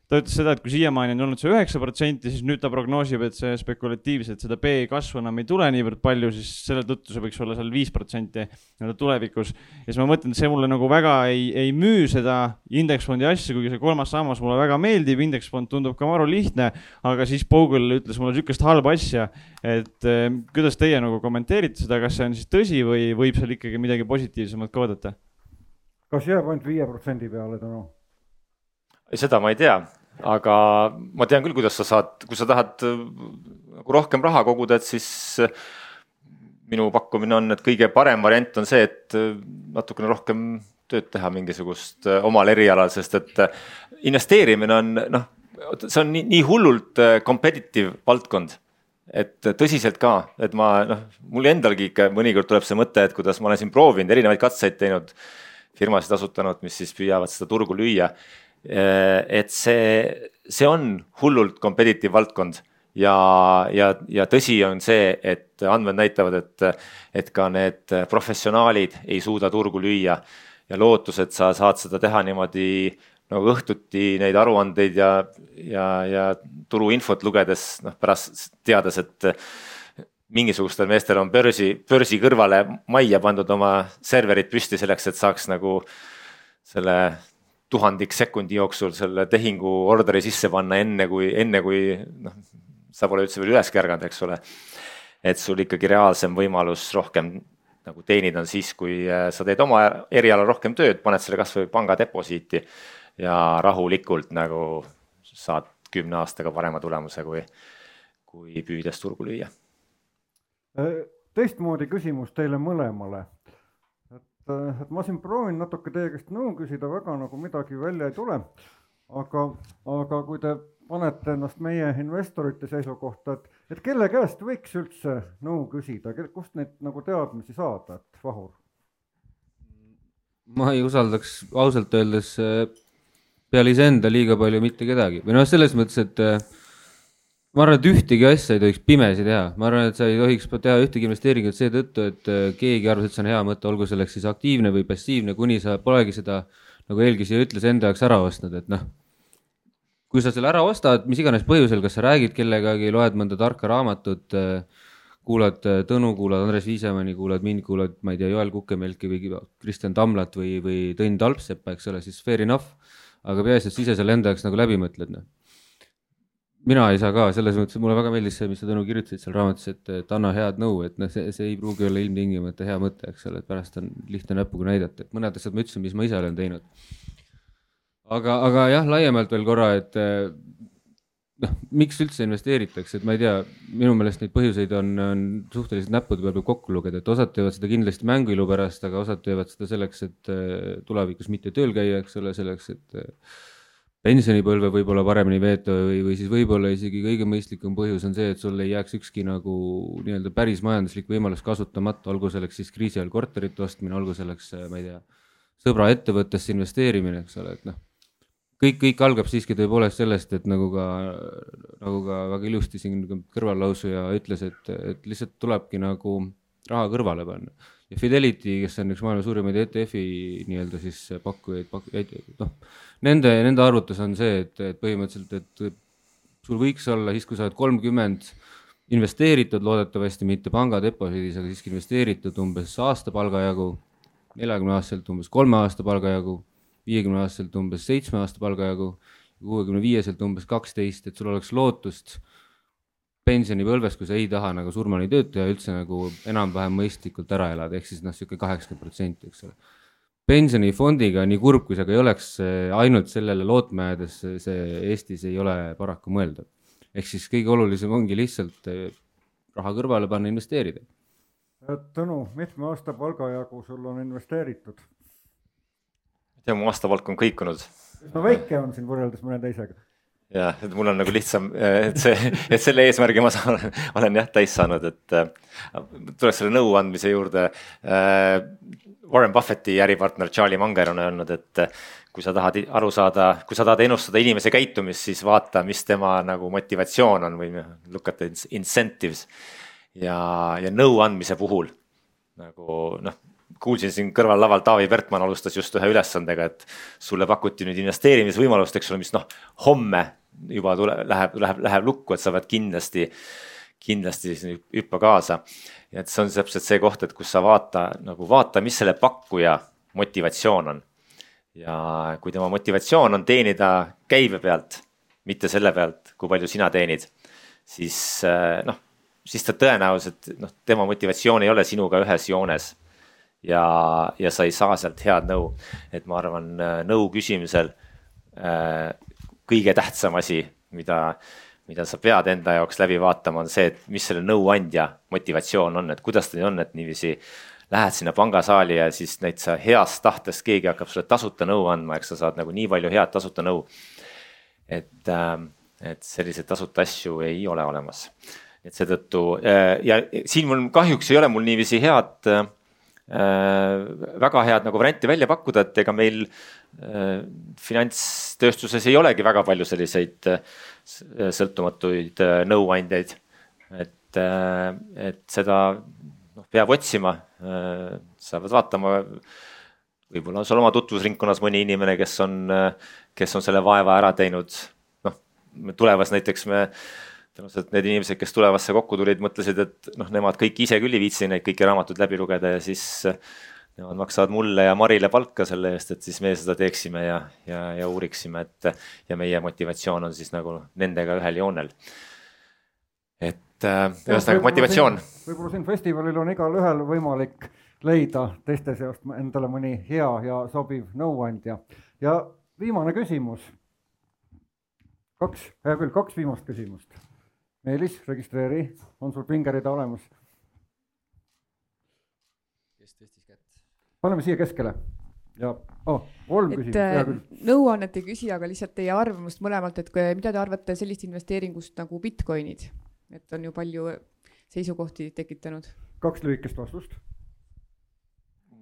G: ta ütles seda, et kui siiamaani on olnud see üheksa protsenti, siis nüüd ta prognoosib, et see spekulatiivselt seda B kasvu enam ei tule niivõrd palju, siis selle tõttu see võiks olla seal viis protsenti nii-öelda tulevikus. ja siis ma mõtlen, et see mulle nagu väga ei, ei müü seda indeksfondi asja, kuigi see kolmas sammas mulle väga meeldib, indeksfond tundub ka maru lihtne, aga siis Bogle ütles mulle niisugust halba asja, et eh, kuidas teie nagu kommenteerite seda, kas see on siis tõsi või võib seal ikkagi midagi positiivsemat ka oodata?
A: kas jääb ainult viie protsendi peale tänu?
B: seda ma ei tea, aga ma tean küll, kuidas sa saad, kui sa tahad äh, nagu rohkem raha koguda, et siis äh, minu pakkumine on, et kõige parem variant on see, et äh, natukene rohkem tööd teha mingisugust omal erialal, sest et investeerimine on noh, see on nii, nii hullult competitive valdkond. Et tõsiselt ka, et ma noh, mul endalgi ikka mõnikord tuleb see mõte, et kuidas ma olen siin proovinud erinevaid katseid teinud, firmasid asutanud, mis siis püüavad seda turgu lüüa et see, see on hullult competitive valdkond ja, ja, ja tõsi on see, et andmed näitavad, et, et ka need professionaalid ei suuda turgu lüüa. Ja lootus, et sa saad seda teha niimoodi nagu õhtuti neid aruandeid ja, ja, ja turuinfot lugedes, noh pärast teades, et mingisugustel meestel on börsi, börsi kõrvale majja pandud oma serverid püsti selleks, et saaks nagu selle tuhandik sekundi jooksul selle tehingu orderi sisse panna, enne kui, enne kui noh, sa pole üldse veel üles kärganud, eks ole. et sul ikkagi reaalsem võimalus rohkem nagu teenida on siis, kui äh, sa teed oma erialal rohkem tööd, paned selle kasvõi panga deposiiti ja rahulikult nagu saad kümne aastaga parema tulemuse, kui, kui püüdes turgu lüüa
A: Äh, teistmoodi küsimus teile mõlemale. Et, ma siin proovin natuke teie käest nõu küsida, väga nagu midagi välja ei tule. aga, aga kui te panete ennast meie investorite seisukohta, et, et kelle käest võiks üldse nõu küsida, kust neid nagu teadmisi saada, et Vahur?
C: ma ei usaldaks ausalt öeldes äh, peale iseenda liiga palju mitte kedagi või noh, selles mõttes, et ma arvan, et ühtegi asja ei tohiks pimesi teha, ma arvan, et sa ei tohiks teha ühtegi investeeringut seetõttu, et äh, keegi arvas, et see on hea mõte, olgu selleks siis aktiivne või passiivne, kuni sa polegi seda, nagu eelküsija ütles, enda jaoks ära ostnud, et noh. kui sa selle ära ostad, mis iganes põhjusel, kas sa räägid kellegagi, loed mõnda tarka raamatut, äh, kuulad äh, Tõnu, kuulad Andres Viisemanni, kuulad mind, kuulad, ma ei tea, Joel Kukemelki või Kristjan Tamlat või, või Tõnn Talpseppa, eks ole, siis fair enough. aga peaasi, et sa ise selle enda jaoks nagu läbi mõtled, noh mina ei saa ka, selles mõttes mulle väga meeldis see, mis sa Tõnu kirjutasid seal raamatus, et, et anna head nõu, et noh, see, see ei pruugi olla ilmtingimata hea mõte, eks ole, et pärast on lihtne näpuga näidata, et mõned asjad ma ütlesin, mis ma ise olen teinud. aga, aga jah, laiemalt veel korra, et noh, miks üldse investeeritakse, et ma ei tea, minu meelest neid põhjuseid on, on suhteliselt näppude peal võib kokku lugeda, et osad teevad seda kindlasti mänguilu pärast, aga osad teevad seda selleks, et tulevikus mitte tööl käia, eks ole, selleks, et pensionipõlve võib-olla paremini veeta või, või siis võib-olla isegi kõige mõistlikum põhjus on see, et sul ei jääks ükski nagu nii-öelda päris majanduslik võimalus kasutamata, olgu selleks siis kriisi ajal korterite ostmine, olgu selleks, ma ei tea, sõbra ettevõttesse investeerimine, eks ole, et noh, kõik, kõik algab siiski tõepoolest sellest, et nagu ka, nagu ka väga ilusti siin kõrvallausuja ütles, et, et lihtsalt tulebki nagu raha kõrvale panna ja Fidelity, kes on üks maailma suurimaid ETF-i nii-öelda siis pakkujaid pak,, noh, nende, nende arvutus on see, et, et põhimõtteliselt, et sul võiks olla siis, kui sa oled kolmkümmend investeeritud, loodetavasti mitte panga deposiidis, aga siiski investeeritud umbes aasta palga jagu, neljakümne aastaselt umbes kolme aasta palga jagu, viiekümne aastaselt umbes seitsme aasta palga jagu, kuuekümne viieselt umbes kaksteist, et sul oleks lootust pensionipõlves, kui sa ei taha nagu surmani tööd teha, üldse nagu enam-vähem mõistlikult ära elada, ehk siis noh, sihuke kaheksakümmend protsenti, eks ole. pensionifondiga, nii kurb kui see ka ei oleks, ainult sellele lootma jäädes see Eestis ei ole paraku mõeldav. ehk siis kõige olulisem ongi lihtsalt eh, raha kõrvale panna, investeerida.
A: Tõnu, mitme aasta palga jagu sul on investeeritud?
B: ma ei tea, mu aastapalk on kõikunud.
A: no väike on siin võrreldes mõne teisega
B: jah, et mul on nagu lihtsam, et see, et selle eesmärgi ma saan, olen jah täis saanud, et äh, tuleks selle nõu andmise juurde äh,. Warren Buffetti äripartner Charlie Munger on öelnud, et kui sa tahad aru saada, kui sa tahad ennustada inimese käitumist, siis vaata, mis tema nagu motivatsioon on või look at the incentives. ja, ja nõu andmise puhul nagu noh kuulsin siin kõrval laval Taavi Pertmann alustas just ühe ülesandega, et sulle pakuti nüüd investeerimisvõimalust, eks ole, mis noh, homme juba tule, läheb, läheb, läheb lukku, et sa pead kindlasti, kindlasti hüppa kaasa. ja et see on täpselt see koht, et kus sa vaata nagu vaata, mis selle pakkuja motivatsioon on. ja kui tema motivatsioon on teenida käibe pealt, mitte selle pealt, kui palju sina teenid, siis noh, siis ta tõenäoliselt noh, tema motivatsioon ei ole sinuga ühes joones ja, ja sa ei saa sealt head nõu. et ma arvan, äh, nõu küsimisel äh, kõige tähtsam asi, mida, mida sa pead enda jaoks läbi vaatama, on see, et mis selle nõuandja motivatsioon on, et kuidas ta on, et niiviisi lähed sinna pangasaali ja siis neid sa heast tahtest, keegi hakkab sulle tasuta nõu andma, eks sa saad nagu nii palju head tasuta nõu. et äh,, et selliseid tasuta asju ei ole olemas. et seetõttu ja siin mul kahjuks ei ole mul niiviisi head väga head nagu varianti välja pakkuda, et ega meil finantstööstuses ei olegi väga palju selliseid sõltumatuid nõuandjaid. et, et seda noh, peab otsima, sa pead vaatama võib-olla on sul oma tutvusringkonnas mõni inimene, kes on, kes on selle vaeva ära teinud. noh, tulevas näiteks me, tõenäoliselt need inimesed, kes tulevasse kokku tulid, mõtlesid, et noh, nemad kõik ise küll ei viitsi neid kõiki raamatuid läbi lugeda ja siis nemad maksavad mulle ja Marile palka selle eest, et siis meie seda teeksime ja, ja, ja uuriksime, et ja meie motivatsioon on siis nagu nendega ühel joonel. et äh, ühesõnaga motivatsioon.
A: võib-olla siin festivalil on igalühel võimalik leida teiste seast endale mõni hea ja sobiv nõuandja. ja viimane küsimus. kaks, hea küll, kaks viimast küsimust. Meelis, registreeri, on sul pingerida olemas?
H: kes tõstis kätt?
A: paneme siia keskele ja oh, kolm
I: et,
A: küsimust, hea küll.
I: äh, nõuannet ei küsi, aga lihtsalt teie arvamust mõlemalt, et kui, mida te arvate sellist investeeringust nagu Bitcoinid, et on ju palju seisukohti tekitanud?
A: kaks lühikest vastust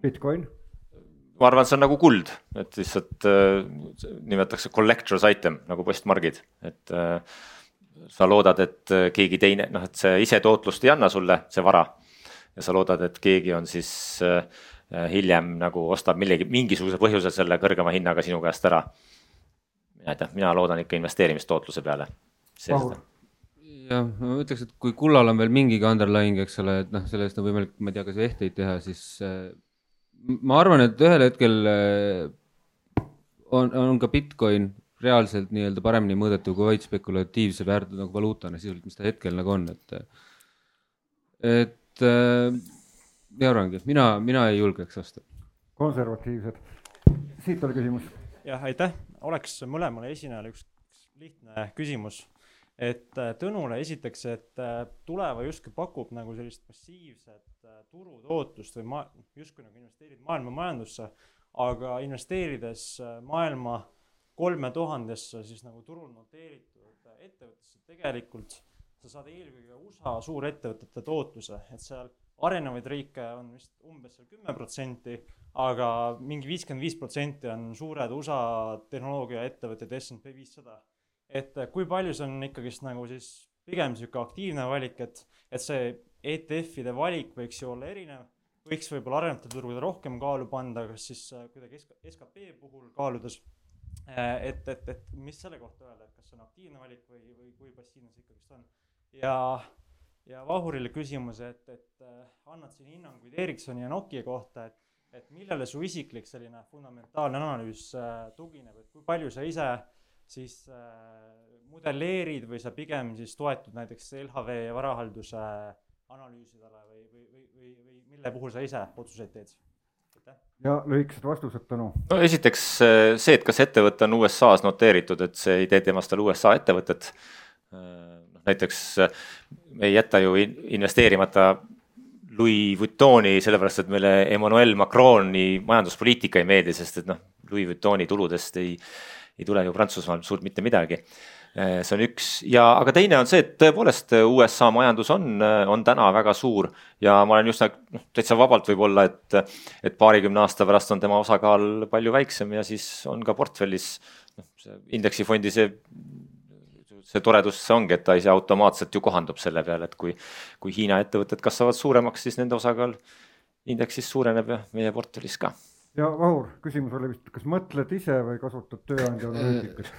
A: Bitcoin?
B: ma arvan, see on nagu kuld, et lihtsalt äh, nimetatakse collector's item nagu postmargid, et äh, sa loodad, et äh, keegi teine, noh, et see ise tootlust ei anna sulle, see vara. ja sa loodad, et keegi on siis äh, hiljem nagu ostab millegi, mingisuguse põhjusel selle kõrgema hinnaga sinu käest ära. mina ei tea, mina loodan ikka investeerimistootluse peale.
C: jah, ma ütleks, et kui kullal on veel mingigi underlying, eks ole, et noh, selle eest on võimalik, ma ei tea, kas ehteid teha, siis äh, ma arvan, et ühel hetkel äh, on, on ka Bitcoin reaalselt nii-öelda paremini mõõdetav kui vaid spekulatiivse väärtuse nagu valuutana sisuliselt, mis ta hetkel nagu on, et. et äh, ja arvangi, mina, mina ei julgeks osta.
A: konservatiivsed, siit oli küsimus.
J: jah, aitäh, oleks mõlemale esinejale üks lihtne küsimus et äh, Tõnule esiteks, et äh, Tuleva justkui pakub nagu sellist passiivset äh, turutootlust või ma-, justkui nagu investeerid maailma majandusse, aga investeerides maailma kolme tuhandesse siis nagu turul noteeritud ettevõttesse, tegelikult sa saad eelkõige USA suurettevõtete tootluse, et seal arenevaid riike on vist umbes seal kümme protsenti, aga mingi viiskümmend viis protsenti on suured USA tehnoloogiaettevõtted, SMP viissada et kui palju see on ikkagist nagu siis pigem sihuke aktiivne valik, et, et see ETF-ide valik võiks ju olla erinev, võiks võib-olla arenevatel turgudel rohkem kaalu panda, kas siis kuidagi SKP puhul kaaludes. Äh, et, et, et mis selle kohta öelda, et kas see on aktiivne valik või, või kui passiivne see ikkagist on. ja, ja Vahurile küsimus, et, et annad siin hinnanguid Ericssoni ja Nokia kohta, et, et millele su isiklik selline fundamentaalne analüüs tugineb, et kui palju sa ise siis äh, modelleerid või sa pigem siis toetud näiteks LHV varahalduse analüüsidele või, või, või, või, või mille puhul sa ise otsuseid teed?
A: Ja lühikesed vastused, Tõnu.
B: no esiteks see, et kas ettevõte on USA-s noteeritud, et see ei tee temast veel USA ettevõtet. Äh, noh, näiteks äh, me ei jäta ju investeerimata Louis Vuittoni sellepärast, et meile Emmanuel Macroni majanduspoliitika ei meeldi, sest et noh, Louis Vuittoni tuludest ei ei tule ju Prantsusmaal suurt mitte midagi. Eh, see on üks. Ja, aga teine on see, et tõepoolest eh, USA majandus on, eh, on täna väga suur. Ja ma olen just nagu noh, täitsa vabalt võib-olla, et, et paarikümne aasta pärast on tema osakaal palju väiksem ja siis on ka portfellis noh, see indeksifondi see see toredus see ongi, et ta ise automaatselt ju kohandub selle peale, et kui, kui Hiina ettevõtted kasvavad suuremaks, siis nende osakaal indeksis suureneb ja meie portfellis ka.
A: Ja Vahur, küsimus oli vist, kas mõtled ise või kasutad tööandja analüütikat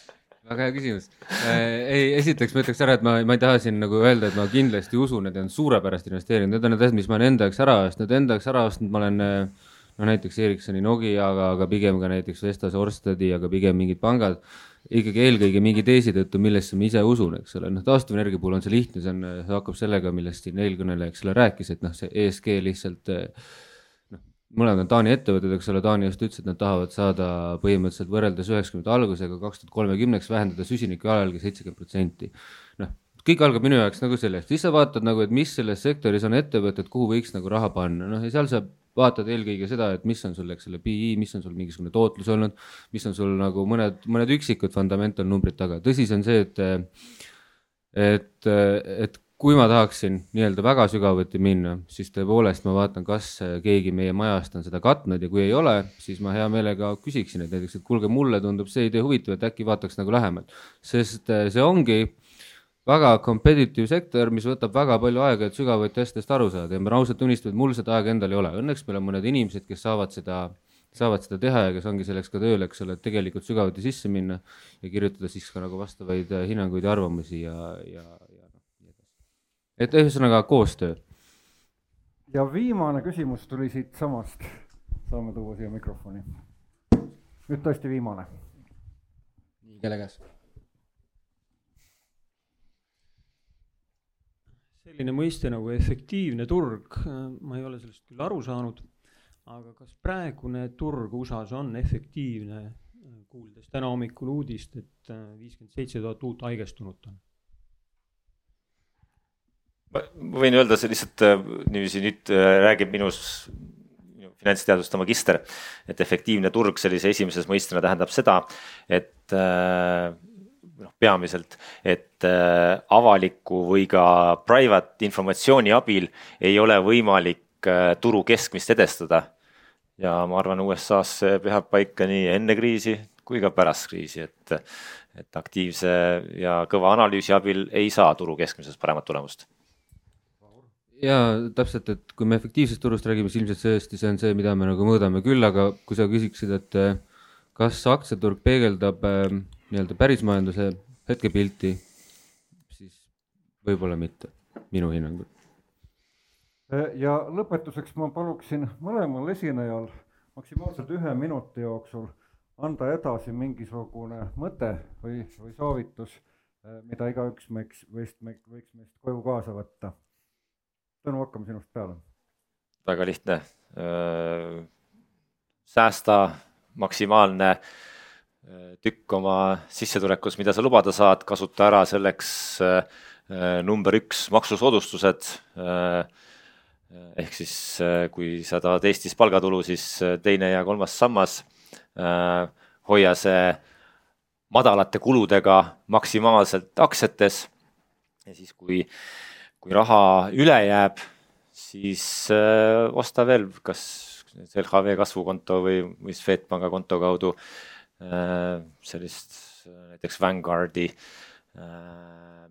C: väga hea küsimus äh,. ei, esiteks ma ütleks ära, et ma, ma ei taha siin nagu öelda, et ma kindlasti usun, et need on suurepärast investeeringud, need on need asjad, mis ma olen enda jaoks ära ostnud, enda jaoks ära ostnud, ma olen äh, no näiteks Ericssoni, Nokiaga, aga pigem ka näiteks Vestas, Orstedi, aga pigem mingid pangad. ikkagi eelkõige mingi teesi tõttu, millesse ma ise usun, eks ole, noh, taastuvenergia puhul on see lihtne, see on, see hakkab sellega, millest siin eelkõneleja, eks ole, rääkis, et noh, see ESG lihtsalt äh, mõlemad on Taani ettevõtted, eks ole, Taani just ütles, et nad tahavad saada põhimõtteliselt võrreldes üheksakümnendate algusega kaks tuhat kolmekümneks vähendada süsiniku jalajälge seitsekümmend protsenti. noh, kõik algab minu jaoks nagu sellest, siis sa vaatad nagu, et mis selles sektoris on ettevõtted, kuhu võiks nagu raha panna, noh ja seal sa vaatad eelkõige seda, et mis on sul, eks ole, PI, mis on sul mingisugune tootlus olnud, mis on sul nagu mõned, mõned üksikud fundamental numbrid taga, tõsi see on see, et et, et kui ma tahaksin nii-öelda väga sügavuti minna, siis tõepoolest ma vaatan, kas keegi meie majast on seda katnud ja kui ei ole, siis ma hea meelega küsiksin, et näiteks, et kuulge, mulle tundub see idee huvitav, et äkki vaataks nagu lähemalt. sest äh, see ongi väga competitive sektor, mis võtab väga palju aega, et sügavuti asjadest aru saada ja ma ausalt tunnistama, et mul seda aega endal ei ole. Õnneks meil on mõned inimesed, kes saavad seda, saavad seda teha ja kes ongi selleks ka tööl, eks ole, et tegelikult sügavuti sisse minna ja kirjutada siis ka nagu vastavaid äh, hinnanguid ja arvamusi ja, ja, ja noh, nii edasi. Et ühesõnaga koostöö.
A: ja viimane küsimus tuli siitsamast, saame tuua siia mikrofoni. nüüd tõesti viimane.
H: nii, kelle käes? selline mõiste nagu efektiivne turg, ma ei ole sellest küll aru saanud, aga kas praegune turg USA-s on efektiivne, kuuldes täna hommikul uudist, et viiskümmend seitse tuhat uut haigestunut on?
B: Ma võin öelda, see lihtsalt äh, niiviisi nüüd äh, räägib minus finantsteaduste magister, et efektiivne turg sellise esimeses mõistena tähendab seda, et äh, noh, peamiselt, et avaliku või ka private informatsiooni abil ei ole võimalik turu keskmist edestada. ja ma arvan, USA-s see peab paika nii enne kriisi kui ka pärast kriisi, et, et aktiivse ja kõva analüüsi abil ei saa turu keskmisest paremat tulemust
C: ja täpselt, et kui me efektiivsest turust räägime, siis ilmselt tõesti see on see, mida me nagu mõõdame küll, aga kui sa küsiksid, et kas aktsiaturg peegeldab äh, nii-öelda päris majanduse hetkepilti, siis võib-olla mitte, minu hinnangul.
A: ja lõpetuseks ma paluksin mõlemal esinejal maksimaalselt ühe minuti jooksul anda edasi mingisugune mõte või, või soovitus, mida igaüks meiks, võiks, võiks meist koju kaasa võtta. Tõnu, hakkame sinust peale.
B: väga lihtne. säästa maksimaalne äh, tükk oma sissetulekus, mida sa lubada saad, kasuta ära selleks äh, äh, number üks maksusoodustused. ehk siis, kui sa tahad Eestis palgatulu, siis teine ja kolmas sammas. hoia see madalate kuludega maksimaalselt aktsiates. ja siis, kui, kui raha üle jääb, siis osta veel, kas LHV kasvukonto või, või Swedbanka konto kaudu äh, sellist äh, näiteks Vanguardi äh,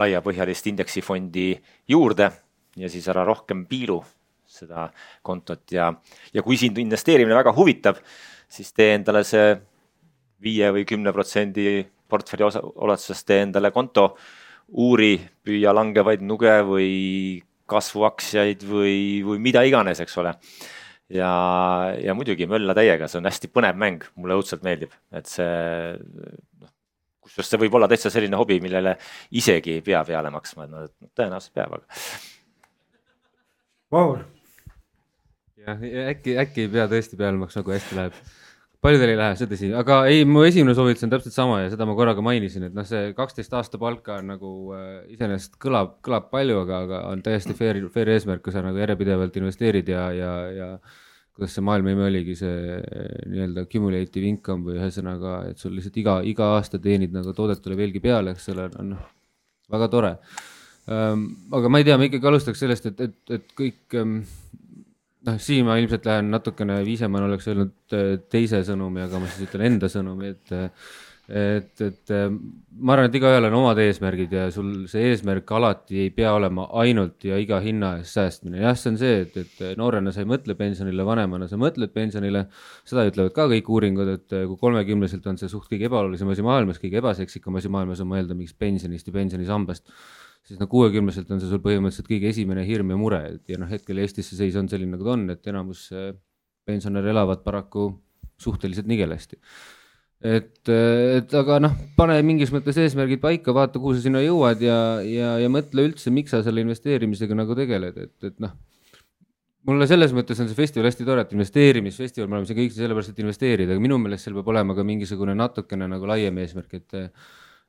B: laiapõhjalist indeksifondi juurde ja siis ära rohkem piilu seda kontot. Ja, ja kui sind investeerimine väga huvitab, siis tee endale see viie või kümne protsendi portfelli osa, ulatuses tee endale konto, uuri, püüa langevaid nuge või kasvuaktsiaid või, või mida iganes, eks ole ja, ja muidugi mölla täiega, see on hästi põnev mäng, mulle õudselt meeldib, et see noh, kusjuures see võib olla täitsa selline hobi, millele isegi ei pea peale maksma, et noh, et tõenäoliselt peab, aga.
A: Vahur.
C: jah, äkki, äkki ei pea tõesti peale maksma, kui hästi läheb paljudel ei lähe, see tõsi, aga ei, mu esimene soovitus on täpselt sama ja seda ma korraga mainisin, et noh, see kaksteist aasta palka on nagu äh, iseenesest kõlab, kõlab palju, aga, aga on täiesti fair, fair eesmärk, kui sa nagu järjepidevalt investeerid ja, ja, ja kuidas see maailma ime oligi, see äh, nii-öelda cumulative income või ühesõnaga, et sul lihtsalt iga, iga aasta teenid nagu toodetele veelgi peale, eks ole, on noh, väga tore. Aga ma ei tea, ma ikkagi alustaks sellest, et, et, et kõik noh, siin ma ilmselt lähen natukene, Viisemann oleks öelnud äh, teise sõnumi, aga ma siis ütlen enda sõnumi, et et, et äh, ma arvan, et igaühel on omad eesmärgid ja sul see eesmärk alati ei pea olema ainult ja iga hinna eest säästmine. jah, see on see, et, et noorena sa ei mõtle pensionile, vanemana sa mõtled pensionile. seda ütlevad ka kõik uuringud, et kui kolmekümneselt on see suht kõige ebaolulisem asi maailmas, kõige ebaseksikam asi maailmas on mõelda mingist pensionist ja pensionisambast siis noh, kuuekümneselt on see sul põhimõtteliselt kõige esimene hirm ja mure ja noh, hetkel Eestis see seis on selline, nagu ta on, et enamus äh, pensionäre elavad paraku suhteliselt nigelasti. et, äh, et aga noh, pane mingis mõttes eesmärgid paika, vaata, kuhu sa sinna jõuad ja, ja, ja mõtle üldse, miks sa selle investeerimisega nagu tegeled, et, et noh mulle selles mõttes on see festival hästi tore, et investeerimisfestival, me oleme siin kõik sellepärast, et investeerida, aga minu meelest seal peab olema ka mingisugune natukene nagu laiem eesmärk, et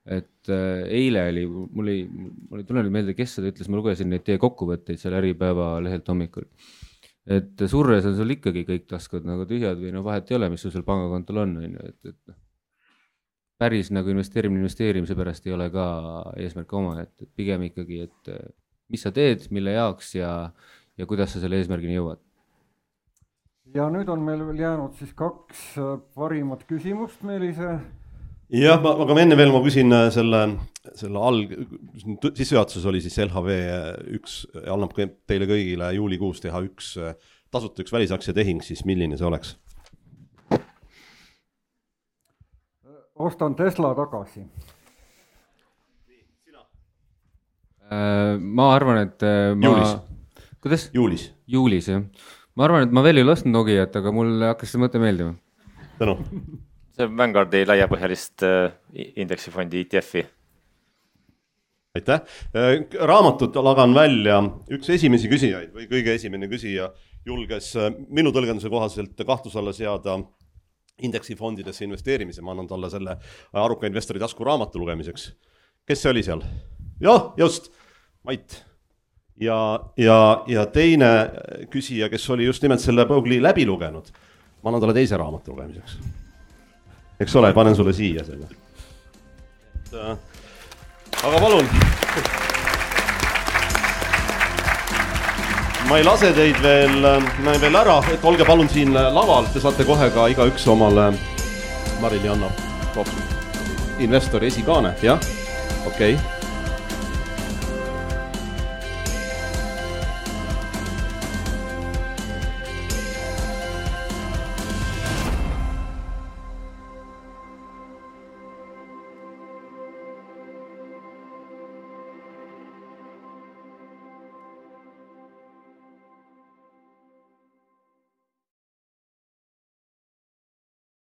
C: et äh, eile oli, mul ei, mul ei tule nüüd meelde, kes seda ütles, ma lugesin neid teie kokkuvõtteid seal Äripäeva lehelt hommikul. et surres on sul ikkagi kõik taskud nagu tühjad või noh, vahet ei ole, mis sul seal pangakontol on, on ju, et, et noh. päris nagu investeerimine investeerimise pärast ei ole ka eesmärk oma, et pigem ikkagi, et mis sa teed, mille jaoks ja, ja kuidas sa selle eesmärgini jõuad.
A: ja nüüd on meil veel jäänud siis kaks äh, parimat küsimust, Meelise.
K: Jah, ma, aga enne veel ma küsin äh, selle, selle alg-, sissejuhatuses oli siis LHV üks, annab teile kõigile juulikuus teha üks, tasuta üks välisaktsiatehing, siis milline see oleks?
A: ostan Tesla tagasi.
C: Äh, ma arvan, et äh, ma...
K: juulis.
C: kuidas?
K: juulis.
C: juulis jah, ma arvan, et ma veel ei lasknud Nokiat, aga mul hakkas see mõte meeldima.
K: tänu.
B: See on Vanguardi laiapõhjalist äh, indeksifondi ETF-i
K: aitäh, raamatut lagan välja, üks esimesi küsijaid või kõige esimene küsija julges minu tõlgenduse kohaselt kahtluse alla seada indeksifondidesse investeerimise, ma annan talle selle Aruka investori taskuraamatu lugemiseks. kes see oli seal? jah, just, Mait. ja, ja, ja teine küsija, kes oli just nimelt selle Pogli läbi lugenud, ma annan talle teise raamatu lugemiseks. Eks ole, panen sulle siia selle. äh, aga palun. Ma ei lase teid veel, äh, veel ära, et olge palun siin äh, laval, te saate kohe ka igaüks omale, Marili annab investori esikaane, jah, okei. okay